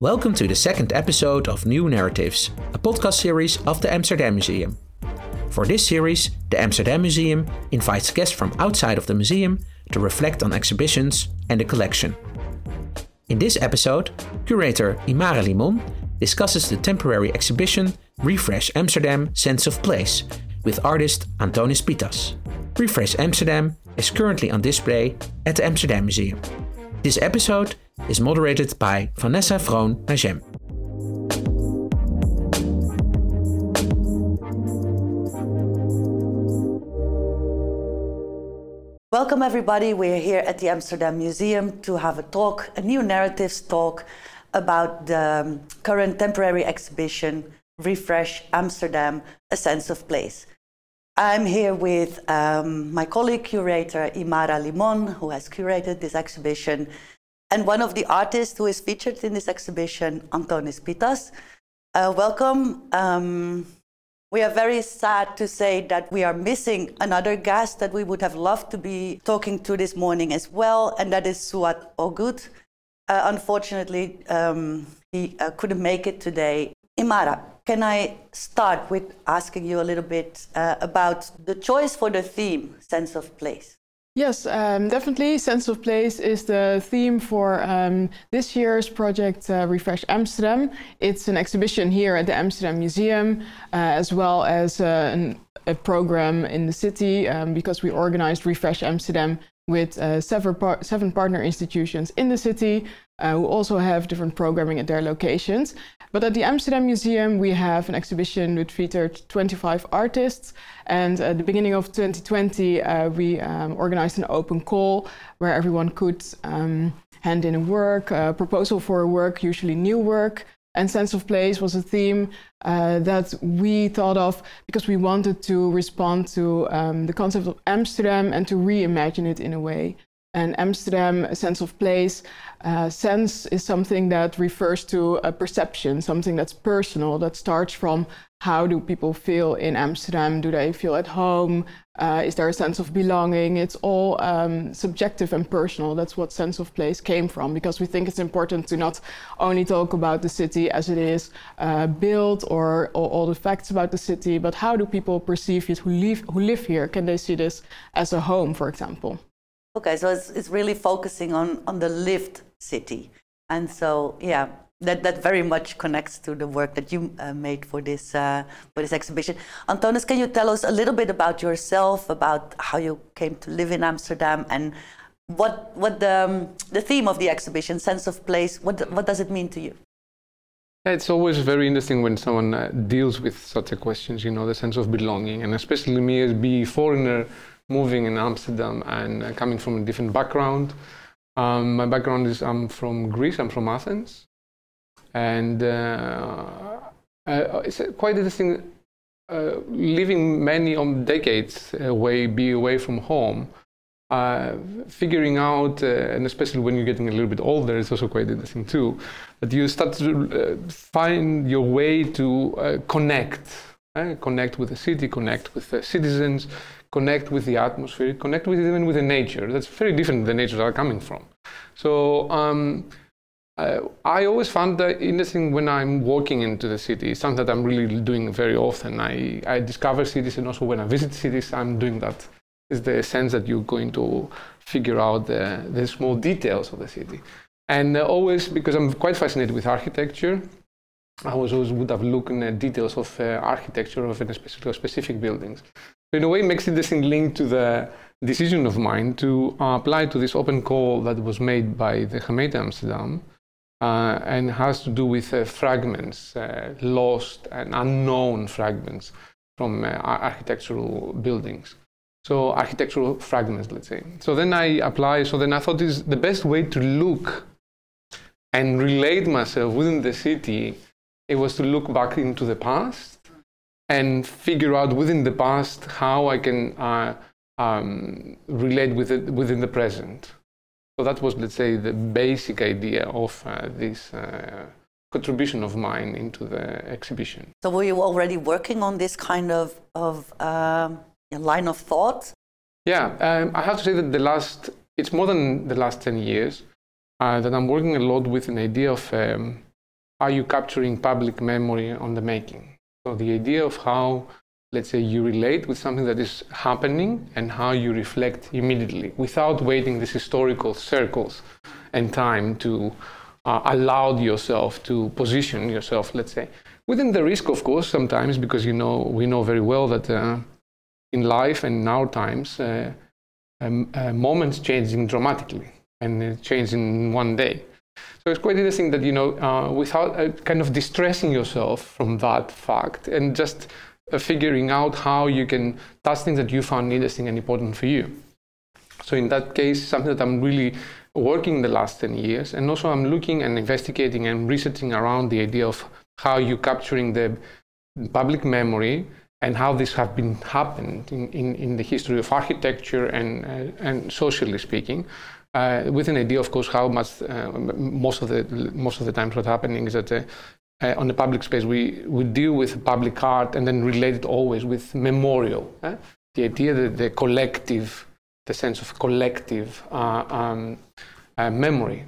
Welcome to the second episode of New Narratives, a podcast series of the Amsterdam Museum. For this series, the Amsterdam Museum invites guests from outside of the museum to reflect on exhibitions and the collection. In this episode, curator Imara Limon discusses the temporary exhibition Refresh Amsterdam Sense of Place with artist Antonis Pittas. Refresh Amsterdam is currently on display at the Amsterdam Museum. This episode is moderated by Vanessa Vroon Najem. Welcome, everybody. We're here at the Amsterdam Museum to have a talk, a new narratives talk about the current temporary exhibition, Refresh Amsterdam A Sense of Place. I'm here with um, my colleague curator, Imara Limon, who has curated this exhibition, and one of the artists who is featured in this exhibition, Antonis Pittas. Uh, welcome. Um, we are very sad to say that we are missing another guest that we would have loved to be talking to this morning as well, and that is Suat Öğüt. Uh, unfortunately, um, he uh, couldn't make it today. Imara, can I start with asking you a little bit uh, about the choice for the theme, sense of place? Yes, um, definitely. Sense of place is the theme for um, this year's project, uh, Refresh Amsterdam. It's an exhibition here at the Amsterdam Museum, uh, as well as uh, an, a program in the city, um, because we organized Refresh Amsterdam with uh, seven, par- seven partner institutions in the city uh, who also have different programming at their locations. But at the Amsterdam Museum, we have an exhibition which featured 25 artists. And at the beginning of 2020, uh, we um, organized an open call where everyone could um, hand in a work, a proposal for a work, usually new work. And sense of place was a theme uh, that we thought of because we wanted to respond to um, the concept of Amsterdam and to reimagine it in a way. And Amsterdam, a sense of place, uh, sense is something that refers to a perception, something that's personal, that starts from how do people feel in Amsterdam? Do they feel at home? Uh, is there a sense of belonging? It's all um, subjective and personal. That's what sense of place came from, because we think it's important to not only talk about the city as it is uh, built or, or, all the facts about the city, but how do people perceive it who live, who live here? Can they see this as a home, for example? Okay, so it's, it's really focusing on, on the lived city. And so, yeah, that, that very much connects to the work that you uh, made for this, uh, for this exhibition. Antonis, can you tell us a little bit about yourself, about how you came to live in Amsterdam, and what, what the, um, the theme of the exhibition, sense of place, what, what does it mean to you? It's always very interesting when someone uh, deals with such a questions, you know, the sense of belonging, and especially me as a foreigner moving in Amsterdam and uh, coming from a different background. Um, my background is I'm from Greece, I'm from Athens. And uh, uh, it's quite interesting uh, living many um, decades away, be away from home. Uh, figuring out, uh, and especially when you're getting a little bit older, it's also quite interesting too, that you start to find your way to connect, connect with the city, connect with the citizens, connect with the atmosphere, connect with even with the nature. That's very different than the nature that are coming from. So um, uh, I always found that interesting when I'm walking into the city. Something that I'm really doing very often. I, I discover cities, and also when I visit cities, I'm doing that. Is the sense that you're going to figure out the, the small details of the city. And uh, always, because I'm quite fascinated with architecture, I was always would have looked at details of uh, architecture of specific, specific buildings. In a way, makes it interesting link to the decision of mine to uh, apply to this open call that was made by the Gemeente Amsterdam uh, and has to do with uh, fragments, uh, lost and unknown fragments from uh, architectural buildings. So architectural fragments, let's say. So then I apply. So then I thought is the best way to look and relate myself within the city. It was to look back into the past and figure out within the past how I can uh, um, relate with it within the present. So that was, let's say, the basic idea of uh, this uh, contribution of mine into the exhibition. So were you already working on this kind of, of um, line of thought? Yeah, um, I have to say that the last it's more than the last 10 years uh, that I'm working a lot with an idea of um, how you capturing public memory on the making. So the idea of how, let's say, you relate with something that is happening and how you reflect immediately without waiting these historical circles and time to uh, allow yourself to position yourself, let's say, within the risk, of course, sometimes because you know we know very well that uh, in life and in our times, uh, um, uh, moments changing dramatically and changing in one day. So it's quite interesting that you know, uh, without uh, kind of distressing yourself from that fact and just uh, figuring out how you can touch things that you found interesting and important for you. So in that case, something that I'm really working the last 10 years, and also I'm looking and investigating and researching around the idea of how you capturing the public memory and how this have been happened in, in, in the history of architecture and, uh, and socially speaking. Uh, with an idea, of course, how much uh, most of the most of the times what's happening is that uh, uh, on the public space we, we deal with public art and then relate it always with memorial. The idea that the collective, the sense of collective uh, um, memory.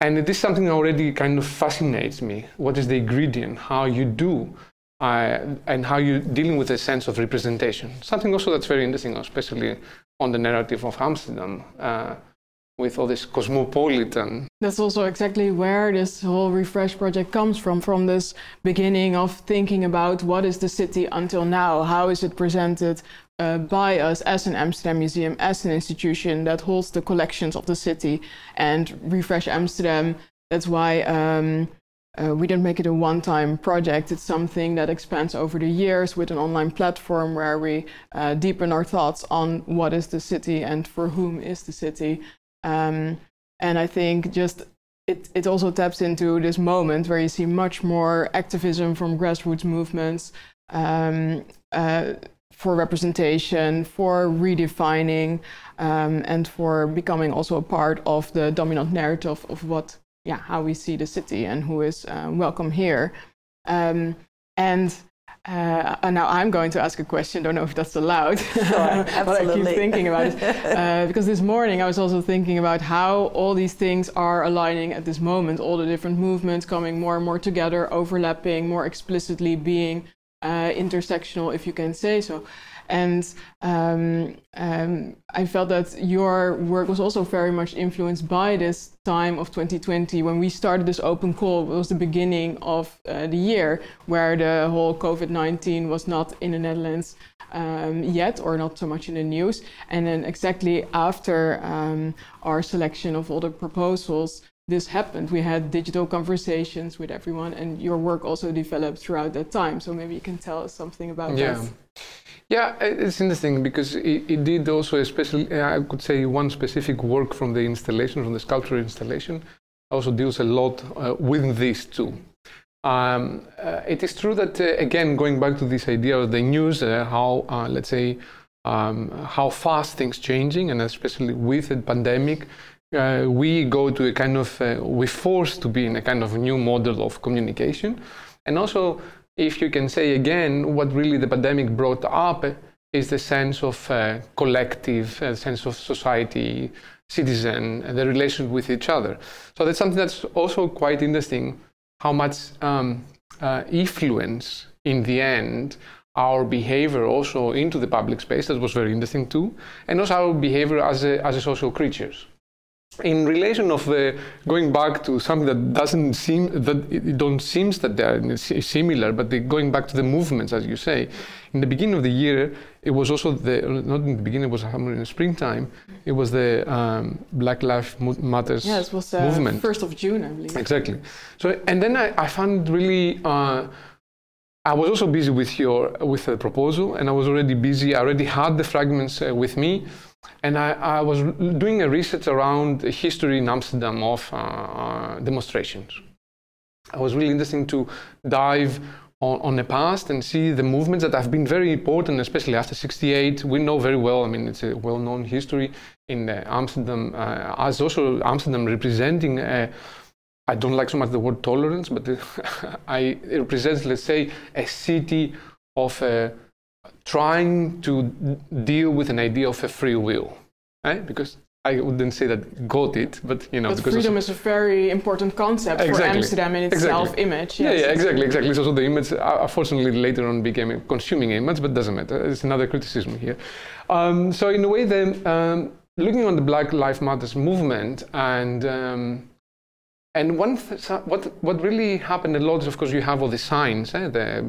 And it is something that already kind of fascinates me. What is the ingredient? How you do uh, and how you're dealing with a sense of representation. Something also that's very interesting, especially on the narrative of Amsterdam. With all this cosmopolitan. That's also exactly where this whole refresh project comes from from this beginning of thinking about what is the city until now, how is it presented uh, by us as an Amsterdam museum, as an institution that holds the collections of the city and refresh Amsterdam. That's why um, uh, we don't make it a one time project. It's something that expands over the years with an online platform where we uh, deepen our thoughts on what is the city and for whom is the city. Um, and I think just it, it also taps into this moment where you see much more activism from grassroots movements um, uh, for representation, for redefining, um, and for becoming also a part of the dominant narrative of what yeah, how we see the city and who is uh, welcome here. Um, and uh, now I'm going to ask a question. Don't know if that's allowed. Sure, but I keep thinking about it uh, because this morning I was also thinking about how all these things are aligning at this moment. All the different movements coming more and more together, overlapping, more explicitly being uh, intersectional, if you can say so. And um, um, I felt that your work was also very much influenced by this time of 2020 when we started this open call. It was the beginning of uh, the year where the whole COVID 19 was not in the Netherlands um, yet or not so much in the news. And then exactly after um, our selection of all the proposals, this happened. We had digital conversations with everyone, and your work also developed throughout that time. So maybe you can tell us something about yeah. that. Yeah, it's interesting because it, it, did also, especially, I could say, one specific work from the installation, from the sculpture installation, also deals a lot uh, with this too. Um, uh, it is true that, uh, again, going back to this idea of the news, uh, how, uh, let's say, um, how fast things changing, and especially with the pandemic, uh, we go to a kind of, we're forced to be in a kind of new model of communication. And also, if you can say again, what really the pandemic brought up is the sense of uh, collective, uh, sense of society, citizen, and the relation with each other. So that's something that's also quite interesting. How much um, uh, influence in the end our behavior also into the public space. That was very interesting too, and also our behavior as a, as a social creatures in relation of the going back to something that doesn't seem that it don't seems that they are similar, but the, going back to the movements, as you say, in the beginning of the year, it was also the not in the beginning, it was in the springtime. It was the um, Black Lives Matters yeah, it was, uh, movement. First of June, I believe. Exactly. So and then I, I found really. Uh, I was also busy with your with the proposal, and I was already busy. I already had the fragments uh, with me and I, I, was doing a research around the history in Amsterdam of uh, uh, demonstrations. I was really interested to dive on, on, the past and see the movements that have been very important, especially after 68. We know very well, I mean, it's a well known history in uh, Amsterdam, uh, as also Amsterdam representing. Uh, I don't like so much the word tolerance, but I, it represents, let's say, a city of uh, trying to deal with an idea of a free will. Right? Because I wouldn't say that got it, but you know, but freedom is a very important concept exactly. for Amsterdam in its exactly. self-image. Yes. Yeah, yeah, exactly, exactly. So, so the image, uh, unfortunately, later on became a consuming image, but doesn't matter. It's another criticism here. Um, so in a way, the um, looking on the Black Lives Matters movement and um, and one th- what what really happened a lot is of course you have all the signs, eh, the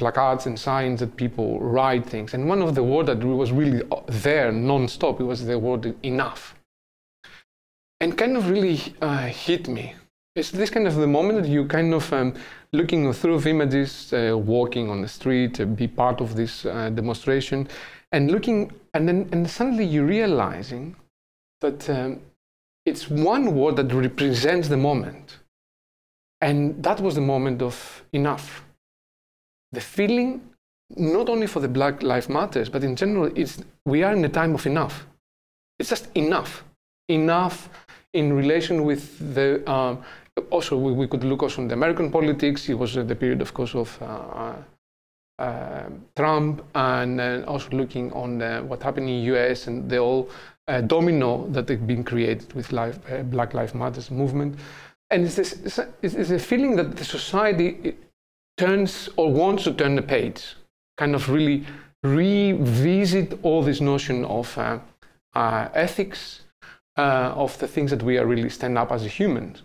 placards and signs that people write things, and one of the words that was really there non-stop it was the word enough, and kind of really uh, hit me. It's this kind of the moment that you kind of um, looking through images, uh, walking on the street, uh, be part of this uh, demonstration, and looking, and then and suddenly you're realizing that um, it's one word that represents the moment. And that was the moment of enough. The feeling, not only for the Black Lives Matters, but in general, it's, we are in a time of enough. It's just enough. Enough in relation with the. Um, also, we, we, could look also on the American politics. It was uh, the period, of course, of uh, uh uh, Trump and uh, also looking on uh, what happened in the US and the whole domino that had been created with life, Black Lives Matters movement. And it's, this, it's a feeling that the society turns or wants to turn the page, kind of really revisit all this notion of uh, uh, ethics, uh, of the things that we are really stand up as humans.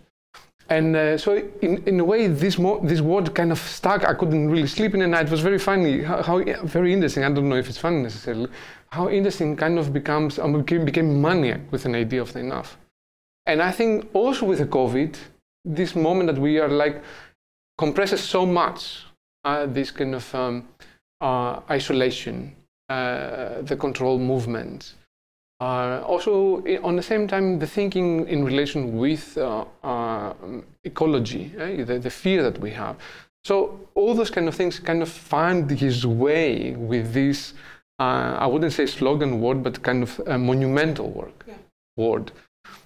And uh, so, in, in a way, this, mo- this word kind of stuck. I couldn't really sleep in the night. It was very funny, how, how, very interesting. I don't know if it's funny necessarily. How interesting kind of becomes, um, became, became maniac with an idea of the enough. And I think also with the COVID, this moment that we are like compresses so much uh, this kind of um, uh, isolation, uh, the control movement, uh, also, on the same time, the thinking in relation with uh, uh, ecology, eh? the, the, fear that we have. So all those kind of things kind of find his way with this, uh, I wouldn't say slogan word, but kind of a monumental work, yeah. word.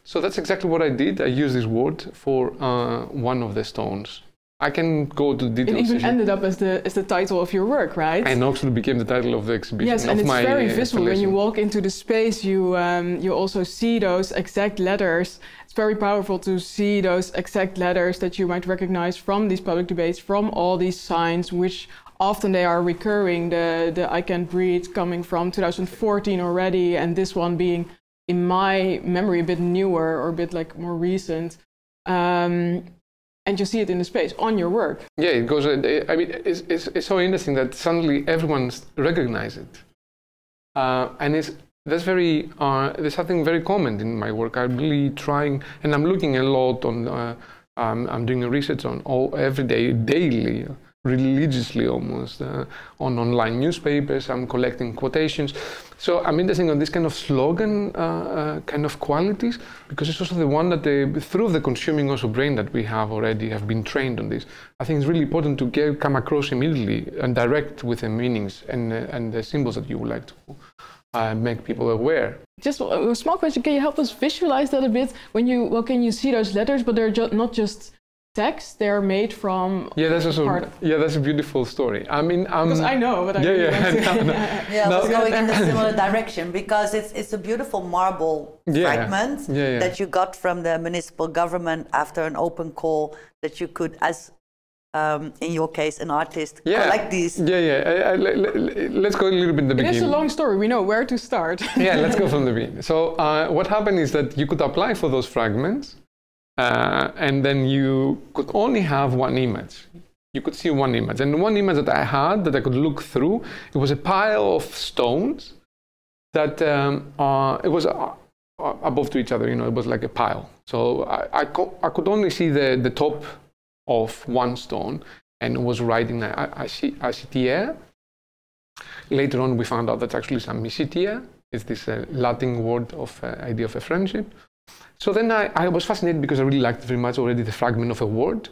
So that's exactly what I did. I used this word for uh, one of the stones. I can go to details. It even ended up as the as the title of your work, right? And actually became the title of the exhibition. Yes, and it's very visible when you walk into the space. You um, you also see those exact letters. It's very powerful to see those exact letters that you might recognize from these public debates, from all these signs, which often they are recurring. The the I can't breathe coming from 2014 already, and this one being, in my memory, a bit newer or a bit like more recent. Um, and you see it in the space on your work. Yeah, it goes. Uh, I mean, it's, it's, it's so interesting that suddenly everyone recognizes it, uh, and it's that's very uh, there's something very common in my work. I'm really trying, and I'm looking a lot on. Um, I'm doing research on all every day, daily religiously almost uh, on online newspapers. I'm collecting quotations. So I'm interested in this kind of slogan uh, uh, kind of qualities because it's also the one that they, through the consuming also brain that we have already have been trained on this. I think it's really important to get, come across immediately and direct with the meanings and, uh, and the symbols that you would like to. Uh, make people aware. Just a small question: Can you help us visualize that a bit? When you well, can you see those letters? But they're ju- not just text they're made from yeah that's also yeah that's a beautiful story i mean um, because i know but I yeah yeah no, no. yeah no. going in a similar direction because it's it's a beautiful marble yeah. fragment yeah, yeah. that you got from the municipal government after an open call that you could as um, in your case, an artist yeah. collect these. Yeah, yeah. I, I, let's go a little bit in the beginning. It's a long story. We know where to start. yeah, let's go from the beginning. So, uh, what happened is that you could apply for those fragments, uh, and then you could only have one image. You could see one image. And one image that I had that I could look through, it was a pile of stones that um, uh, it was uh, uh above to each other, you know, it was like a pile. So I, I, co- I could only see the, the top of one stone and it was writing Acitier. Later on, we found out that's actually Amicitia. It's this uh, Latin word of uh, idea of a friendship. So then I, I was fascinated because I really liked very much already the fragment of a word.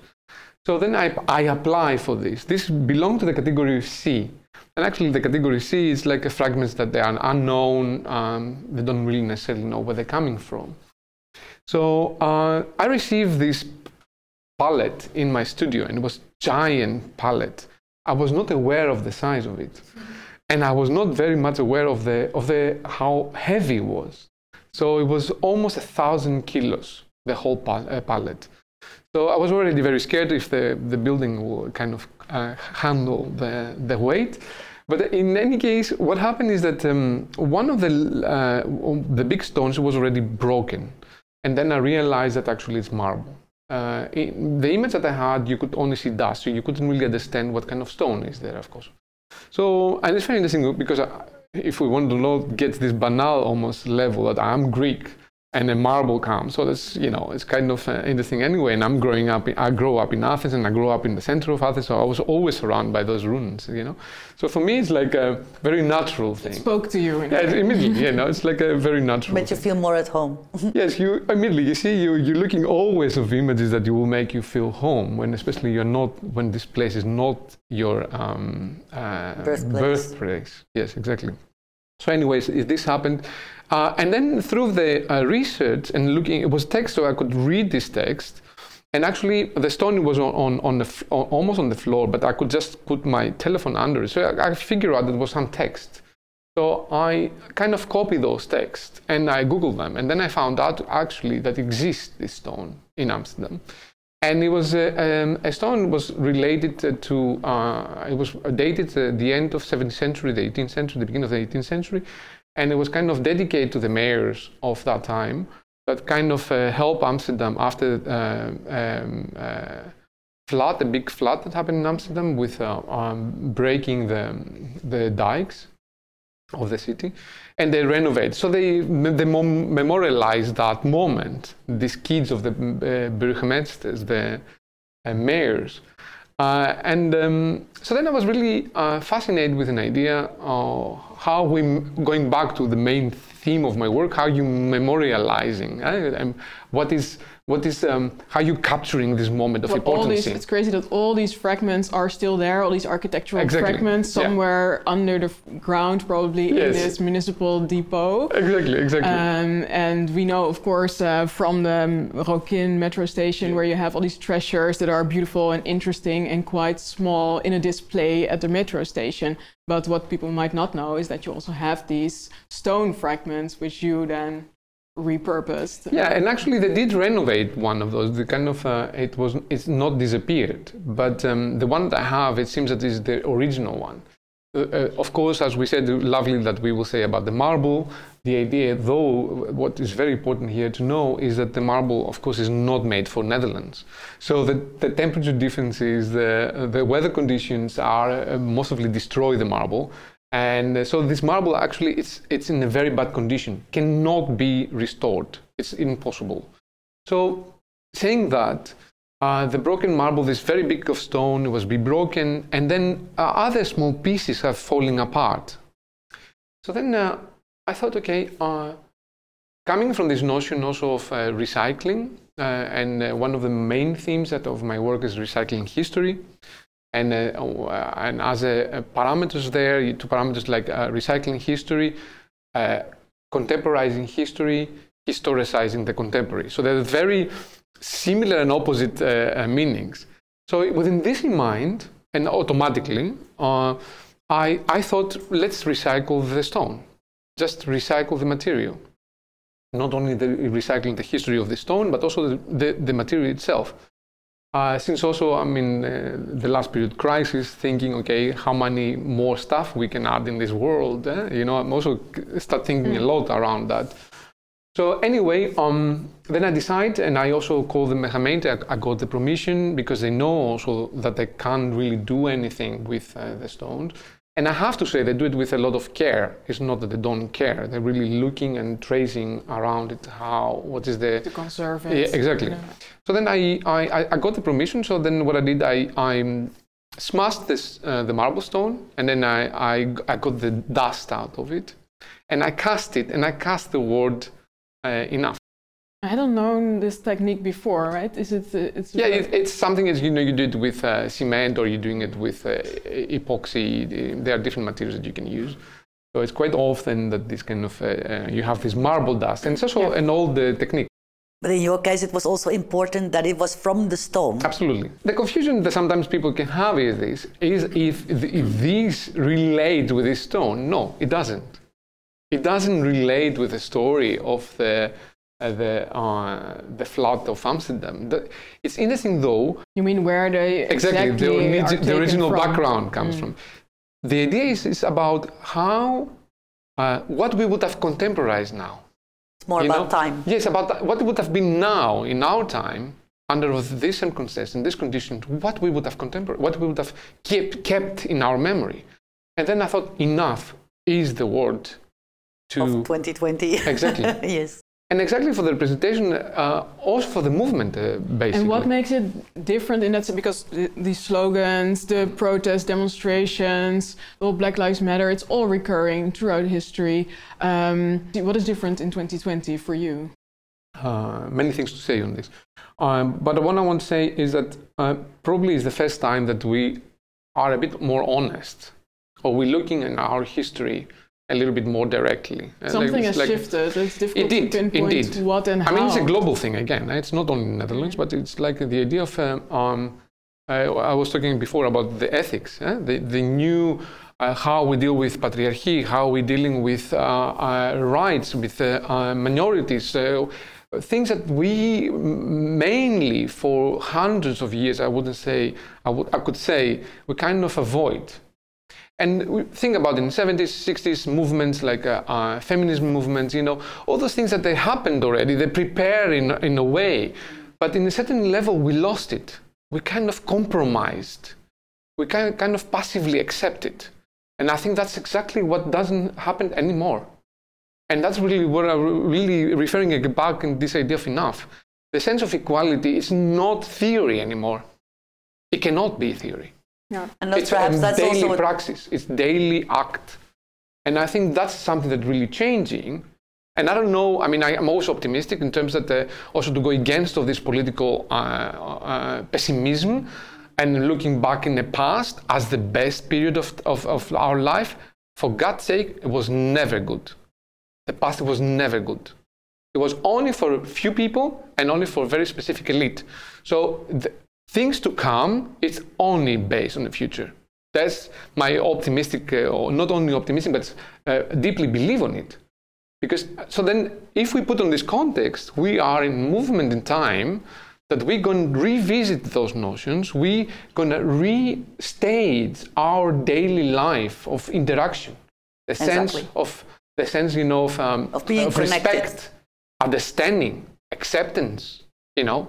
So then I, I apply for this. This belongs to the category C. And actually, the category C is like fragments that they are unknown. Um, they don't really necessarily know where they're coming from. So uh, I received this palette in my studio, and it was giant palette. I was not aware of the size of it, and I was not very much aware of the of the how heavy it was. So it was almost a thousand kilos, the whole pal- uh, pallet. So I was already very scared if the, the building will kind of uh, handle the, the weight. But in any case, what happened is that um, one of the, uh, the big stones was already broken. And then I realized that actually it's marble. Uh, the image that I had, you could only see dust, so you couldn't really understand what kind of stone is there, of course. So, and it's very interesting because I, if we want to not get this banal almost level that I'm Greek, and a marble comes. So that's you know it's kind of uh, interesting anyway. And I'm growing up. In, I grow up in Athens, and I grew up in the center of Athens. So I was always surrounded by those ruins. You know, so for me it's like a very natural thing. It spoke to you. yeah, immediately. you know, it's like a very natural. Made you feel more at home. yes, you immediately. You see, you you're looking always of images that you will make you feel home. When especially you're not when this place is not your um, uh, Birthplace. birthplace. Yes, exactly. So, anyways, if this happened, uh, and then through the uh, research and looking, it was text, so I could read this text. And actually, the stone was on, on, on the f- almost on the floor, but I could just put my telephone under it. So I, I figured out there was some text. So I kind of copied those texts and I googled them, and then I found out actually that exists this stone in Amsterdam and it was uh, um, a stone was related to uh, it was dated at the end of 17th century the 18th century the beginning of the 18th century and it was kind of dedicated to the mayors of that time that kind of uh, helped amsterdam after uh, um, uh, flood the big flood that happened in amsterdam with uh, um, breaking the, the dikes of the city and they renovate. So they, they memorialize that moment, these kids of the uh, burgemeesters, the uh, mayors. Uh, and um, so then I was really uh, fascinated with an idea of how we, going back to the main theme of my work, how you memorializing, and what is what is um, how are you capturing this moment of well, importance? It's crazy that all these fragments are still there. All these architectural exactly. fragments somewhere yeah. under the ground, probably yes. in this municipal depot. Exactly, exactly. Um, and we know, of course, uh, from the Rokin metro station, yeah. where you have all these treasures that are beautiful and interesting and quite small in a display at the metro station. But what people might not know is that you also have these stone fragments, which you then repurposed. Yeah, and actually they did renovate one of those. The kind of uh, it was it's not disappeared, but um, the one that I have, it seems that is the original one. Uh, uh, of course, as we said, lovely that we will say about the marble. The idea, though, what is very important here to know is that the marble, of course, is not made for Netherlands. So the, the temperature differences, the the weather conditions are uh, mostly destroy the marble. And uh, so this marble actually it's it's in a very bad condition, cannot be restored. It's impossible. So saying that, uh, the broken marble, this very big of stone, was be broken, and then uh, other small pieces are falling apart. So then uh, I thought, okay, uh, coming from this notion also of uh, recycling, and one of the main themes that of my work is recycling history and, uh, oh, uh, and as a, a, parameters there, two parameters like uh, recycling history, contemporizing history, historicizing the contemporary. So they're very similar and opposite meanings. So within this in mind, and automatically, I, I thought, let's recycle the stone. Just recycle the material. Not only the recycling the history of the stone, but also the, the, the material itself. Uh, since also I mean, uh, the last period crisis, thinking, okay, how many more stuff we can add in this world? Eh? You know, I'm also start thinking mm. a lot around that. So anyway, um, then I decide, and I also call the Megameente. I, I, got the permission because they know also that they can't really do anything with uh, the stones. And I have to say, they do it with a lot of care. It's not that they don't care. They're really looking and tracing around it. How, what is the to conserve it? Yeah, exactly. So then I, I, I got the permission. So then what I did, I, I smashed this uh, the marble stone, and then I, I, I got the dust out of it, and I cast it, and I cast the word uh, enough. I hadn't known this technique before, right? Is it? Uh, it's yeah, it, it's something as you know you do it with uh, cement or you're doing it with uh, epoxy. There are different materials that you can use. So it's quite often that this kind of uh, uh, you have this marble dust, and it's also yeah. an old technique. But in your case, it was also important that it was from the stone. Absolutely. The confusion that sometimes people can have is this: is if, if these relate with this stone? No, it doesn't. it doesn't relate with the story of the uh, the uh, the flood of Amsterdam. The, it's interesting though. You mean where they exactly, exactly the, the original from? background comes mm. from. The idea is, is about how uh, what we would have contemporized now. It's more you about know? time. Yes, about what would have been now in our time under this circumstance, in this condition, what we would have contemporary, what we would have kept, kept in our memory. And then I thought, enough is the word to of 2020. Exactly. yes. And exactly for the representation, uh, also for the movement, uh, basically. And what makes it different in that sense? Because the, the slogans, the protest demonstrations, the Black Lives Matter, it's all recurring throughout history. Um, what is different in 2020 for you? Uh, many things to say on this. Um, but what I want to say is that uh, probably is the first time that we are a bit more honest, or we're looking at our history a little bit more directly. Uh, Something like, has like, shifted. It's difficult it did, to pinpoint indeed. what and how. I mean, it's a global thing again. It's not only in the Netherlands, but it's like the idea of. Um, um, I, I, was talking before about the ethics, eh? the, the new uh, how we deal with patriarchy, how we're dealing with uh, uh rights, with uh, minorities things that we mainly for hundreds of years, I wouldn't say, I, would, I could say, we kind of avoid. And think about in the 70s, 60s movements like uh, uh, feminism movements, you know, all those things that they happened already, they prepare in, in a way. But in a certain level, we lost it. We kind of compromised. We kind of, kind of passively accept it. And I think that's exactly what doesn't happen anymore. And that's really what I'm really referring back in this idea of enough. The sense of equality is not theory anymore. It cannot be theory. Yeah. And that's it's perhaps that's daily also praxis. It's daily act. And I think that's something that's really changing. And I don't know, I mean, I, am also optimistic in terms that uh, also to go against of this political uh, uh, pessimism and looking back in the past as the best period of, of, of our life, for God's sake, it was never good the past was never good. It was only for a few people and only for a very specific elite. So the things to come, it's only based on the future. That's my optimistic, uh, or not only optimistic, but uh, deeply believe on it. Because so then, if we put on this context, we are in movement in time that we're going to revisit those notions. We're going to restage our daily life of interaction, the exactly. sense of the sense, you know, of, um, of of respect, understanding, acceptance, you know,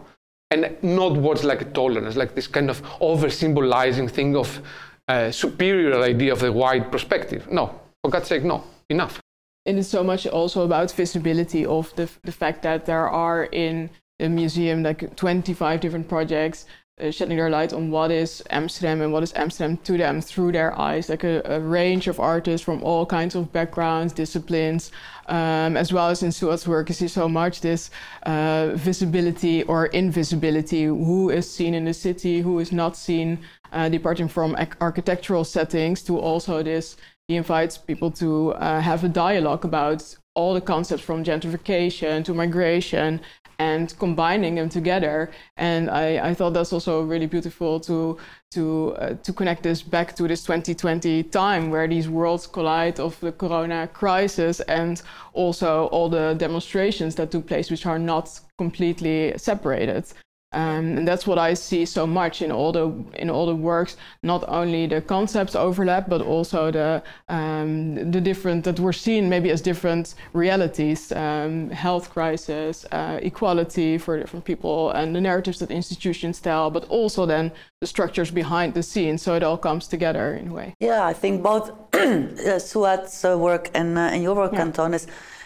and not words like a tolerance, like this kind of over symbolizing thing of uh, superior idea of the white perspective. No, for God's sake, no, enough. And it's so much also about visibility of the, the fact that there are in the museum like 25 different projects uh, shedding their light on what is Amsterdam and what is Amsterdam to them through their eyes, like a, a range of artists from all kinds of backgrounds, disciplines, um, as well as in Suat's work, you see so much this uh, visibility or invisibility, who is seen in the city, who is not seen, uh, departing from architectural settings to also this. He invites people to uh, have a dialogue about all the concepts from gentrification to migration and combining them together. And I, I thought that's also really beautiful to to uh, to connect this back to this 2020 time where these worlds collide of the corona crisis and also all the demonstrations that took place which are not completely separated um, and that's what I see so much in all the in all the works. Not only the concepts overlap, but also the um, the different that we're seen maybe as different realities: um, health crisis, uh, equality for different people, and the narratives that institutions tell. But also then the structures behind the scenes, so it all comes together in a way. Yeah, I think both uh, Suat's uh, work and, uh, and your work, yeah. Anton, is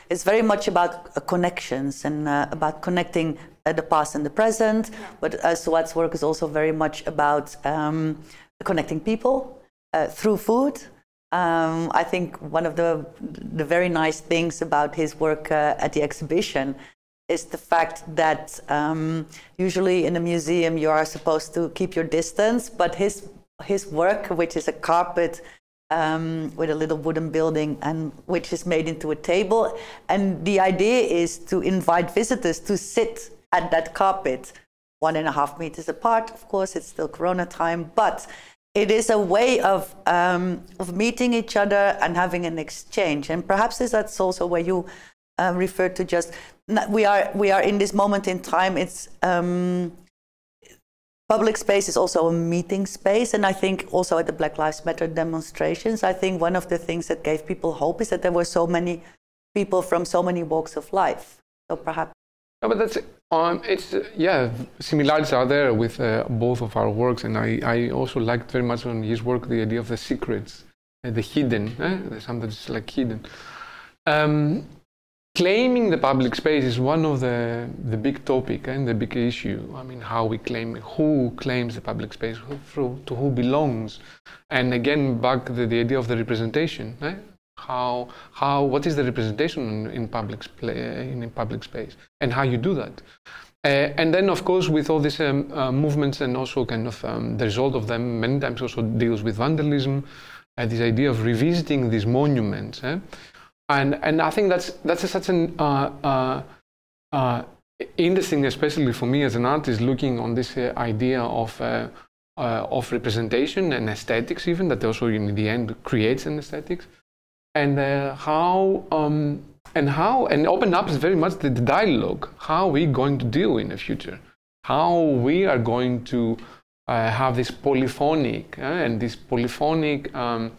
is very much about uh, connections and uh, about connecting the past and the present. Yeah. But uh, Suat's work is also very much about um, connecting people uh, through food. Um, I think one of the the very nice things about his work uh, at the exhibition is the fact that um, usually in a museum you are supposed to keep your distance, but his his work, which is a carpet um, with a little wooden building and which is made into a table. And the idea is to invite visitors to sit at that carpet one and a half meters apart. Of course, it's still Corona time, but it is a way of um, of meeting each other and having an exchange. And perhaps that's also where you uh, referred to just we are we are in this moment in time. It's um, public space is also a meeting space, and I think also at the Black Lives Matter demonstrations, I think one of the things that gave people hope is that there were so many people from so many walks of life. So perhaps. No, but that's um, it's uh, yeah. Similarities are there with uh, both of our works, and I, I also liked very much on his work the idea of the secrets, uh, the hidden, eh? something that's like hidden. Um, claiming the public space is one of the the big topic and the big issue. I mean, how we claim, who claims the public space, who, to who belongs, and again back the, the idea of the representation. Eh? How how what is the representation in, public in, in public space, and how you do that. Uh, and then, of course, with all these um, uh, movements and also kind of um, the result of them, many times also deals with vandalism, uh, this idea of revisiting these monuments. Eh? and and I think that's that's a, such an uh, uh, uh, interesting, especially for me as an artist, looking on this idea of of representation and aesthetics, even that also in the end creates an aesthetics, and how um, and how and open up is very much the, the dialogue. How are we going to deal in the future? How we are going to have this polyphonic and this polyphonic. Um,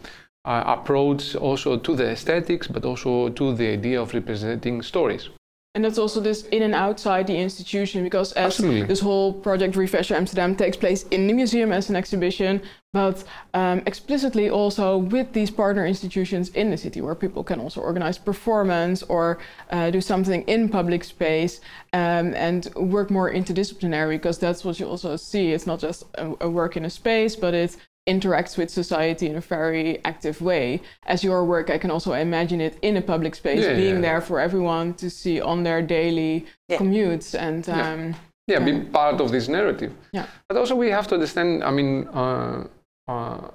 uh, approach also to the aesthetics, but also to the idea of representing stories. And that's also this in and outside the institution, because as Absolutely. this whole project Refresh Amsterdam takes place in the museum as an exhibition, but um, explicitly also with these partner institutions in the city, where people can also organize performance or uh, do something in public space um, and work more interdisciplinary, because that's what you also see. It's not just a, a work in a space, but it's interacts with society in a very active way. As your work, I can also imagine it in a public space, yeah, being yeah. there for everyone to see on their daily yeah. commutes and. Um, yeah, be part of this narrative. Yeah. But also, we have to understand. I mean, uh, uh,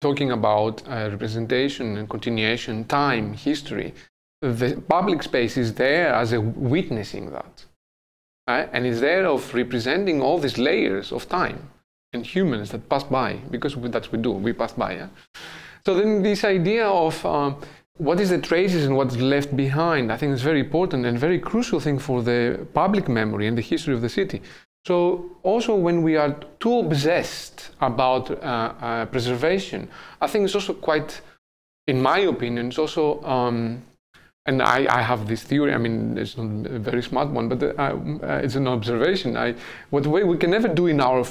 talking about uh, representation and continuation, time, history. The public space is there as a witnessing that, right? and is there of representing all these layers of time and humans that pass by, because that's we do, we pass by. Yeah? So then this idea of um, what is the traces and what's left behind, I think is very important and very crucial thing for the public memory and the history of the city. So also when we are too obsessed about uh, uh, preservation, I think it's also quite, in my opinion, it's also um, and I, I, have this theory. I mean, it's not a very smart one, but uh, uh, it's an observation. I, what we, we can never do in our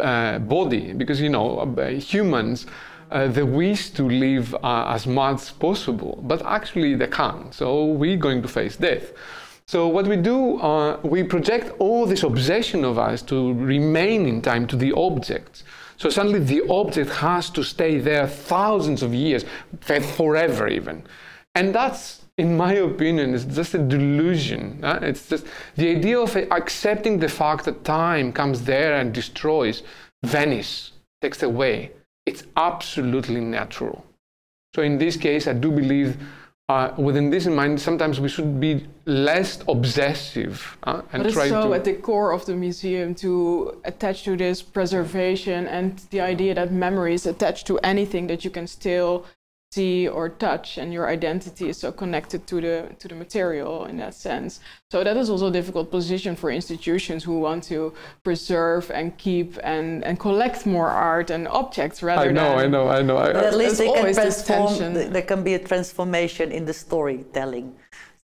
uh, body because you know uh, humans uh, they wish to live uh, as much as possible but actually they can't. So we're going to face death. So what we do uh, we project all this obsession of us to remain in time to the object so suddenly the object has to stay there thousands of years forever even. And that's in my opinion, is just a delusion. It's just the idea of accepting the fact that time comes there and destroys, vanishes, takes away. It's absolutely natural. So in this case, I do believe, uh, within this in mind, sometimes we should be less obsessive uh, and but try so to. at the core of the museum to attach to this preservation and the idea that memory is attached to anything that you can still see or touch and your identity is so connected to the to the material in that sense. So that is also a difficult position for institutions who want to preserve and keep and and collect more art and objects rather I know, than I know I know. I know at least they can transform there can be a transformation in the storytelling.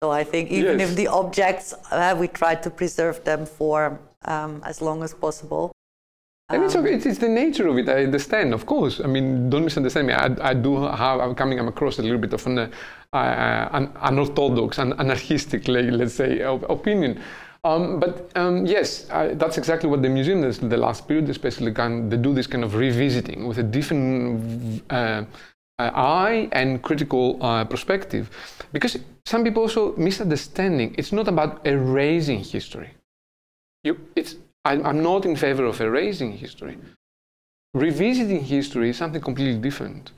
So I think even yes. if the objects uh, we try to preserve them for um, as long as possible and it's, okay. it's the nature of it. I understand, of course. I mean, don't misunderstand me. I, I do have, I'm coming across a little bit of an, uh, uh, an unorthodox, an anarchistic, let's say, opinion. Um, but um, yes, uh, that's exactly what the museum does. The last period, especially, can they do this kind of revisiting with a different uh, uh eye and critical uh, perspective, because some people also misunderstanding. It's not about erasing history. You, it's I'm not in favor of erasing history. Revisiting history is something completely different.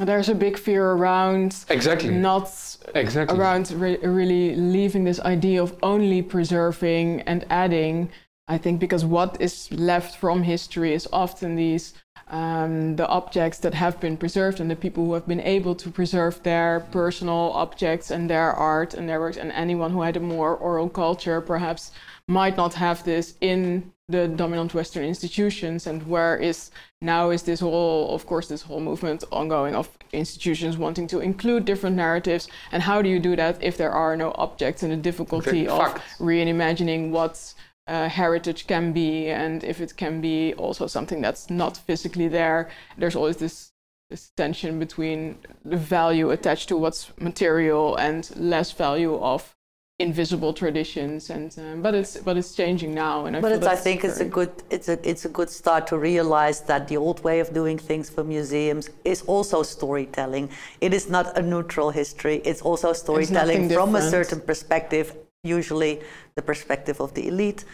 There's a big fear around exactly not exactly around re- really leaving this idea of only preserving and adding I think because what is left from history is often these um, the objects that have been preserved and the people who have been able to preserve their personal objects and their art and their works and anyone who had a more oral culture perhaps might not have this in the dominant western institutions and where is now is this whole of course this whole movement ongoing of institutions wanting to include different narratives and how do you do that if there are no objects and the difficulty Okay, of facts. reimagining what uh, heritage can be and if it can be also something that's not physically there there's always this this tension between the value attached to what's material and less value of invisible traditions and um, but it's but it's changing now and I But it's, I think it's a good it's a it's a good start to realize that the old way of doing things for museums is also storytelling. It is not a neutral history. It's also storytelling from a certain perspective, usually the perspective of the elite.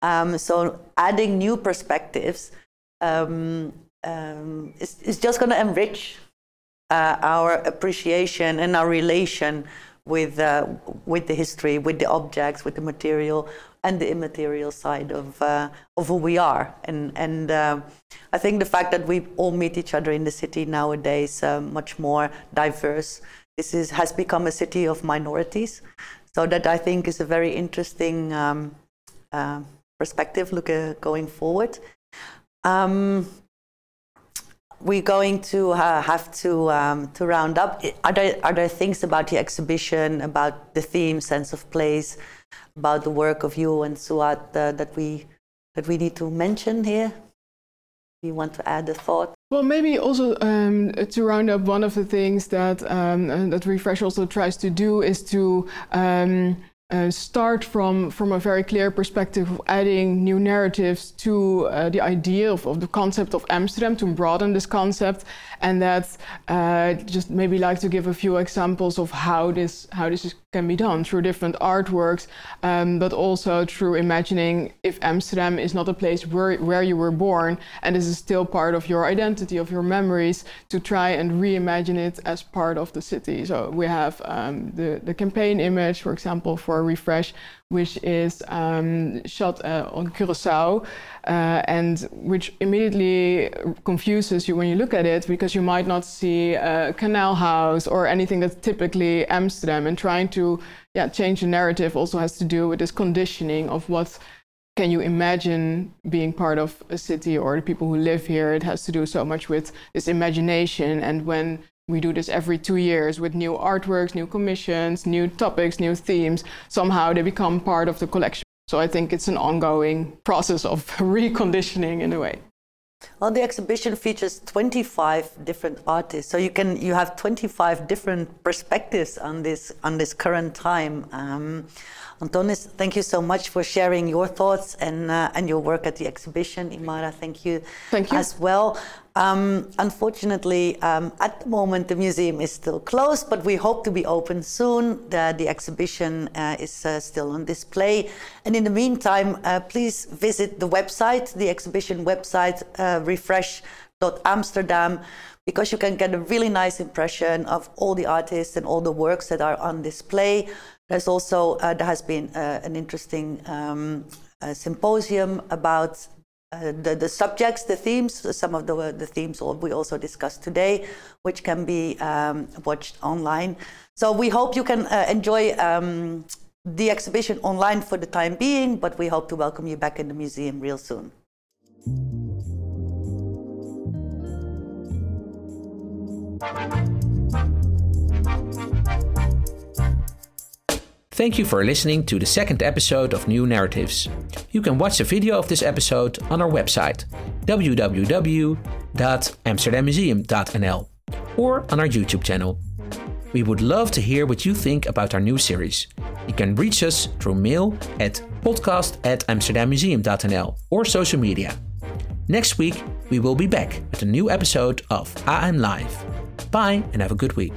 Um, so adding new perspectives um, um, is, is just going to enrich uh, our appreciation and our relation with uh, with the history, with the objects, with the material and the immaterial side of uh, of who we are. And and uh, I think the fact that we all meet each other in the city nowadays, uh, much more diverse. This is has become a city of minorities. So that I think is a very interesting um, uh, perspective look going forward. Um, we're going to uh, have to um, to round up. Are there are there things about the exhibition, about the theme, sense of place, about the work of you and Suat uh, that we that we need to mention here? You want to add a thought? Well, maybe also um, to round up, one of the things that um, that Refresh also tries to do is to um, uh, start from from a very clear perspective of adding new narratives to uh, the idea of, of the concept of Amsterdam to broaden this concept, and that uh, just maybe like to give a few examples of how this how this is, can be done through different artworks, um, but also through imagining if Amsterdam is not a place where where you were born and this is still part of your identity of your memories to try and reimagine it as part of the city. So we have um, the the campaign image, for example, for Refresh, which is um, shot uh, on Curacao, uh, and which immediately confuses you when you look at it because you might not see a canal house or anything that's typically Amsterdam. And trying to yeah change the narrative also has to do with this conditioning of what can you imagine being part of a city or the people who live here? It has to do so much with this imagination. And when we do this every two years with new artworks, new commissions, new topics, new themes, somehow they become part of the collection. So I think it's an ongoing process of reconditioning in a way. Well, the exhibition features 25 different artists, so you can you have 25 different perspectives on this on this current time. Um, Antonis, thank you so much for sharing your thoughts and uh, and your work at the exhibition. Imara, thank you, Thank you. as well. Um, unfortunately, um, at the moment the museum is still closed, but we hope to be open soon. The, the exhibition uh, is uh, still on display, and in the meantime, uh, please visit the website, the exhibition website, uh, refresh.amsterdam, because you can get a really nice impression of all the artists and all the works that are on display. There's also uh, there has been uh, an interesting um, uh, symposium about uh, the, the subjects, the themes, some of the, the themes we also discussed today, which can be um, watched online. So we hope you can uh, enjoy um, the exhibition online for the time being, but we hope to welcome you back in the museum real soon. Thank you for listening to the second episode of New Narratives. You can watch the video of this episode on our website www.amsterdammuseum.nl or on our YouTube channel. We would love to hear what you think about our new series. You can reach us through mail at podcast at amsterdammuseum.nl or social media. Next week, we will be back with a new episode of AM Live. Bye and have a good week.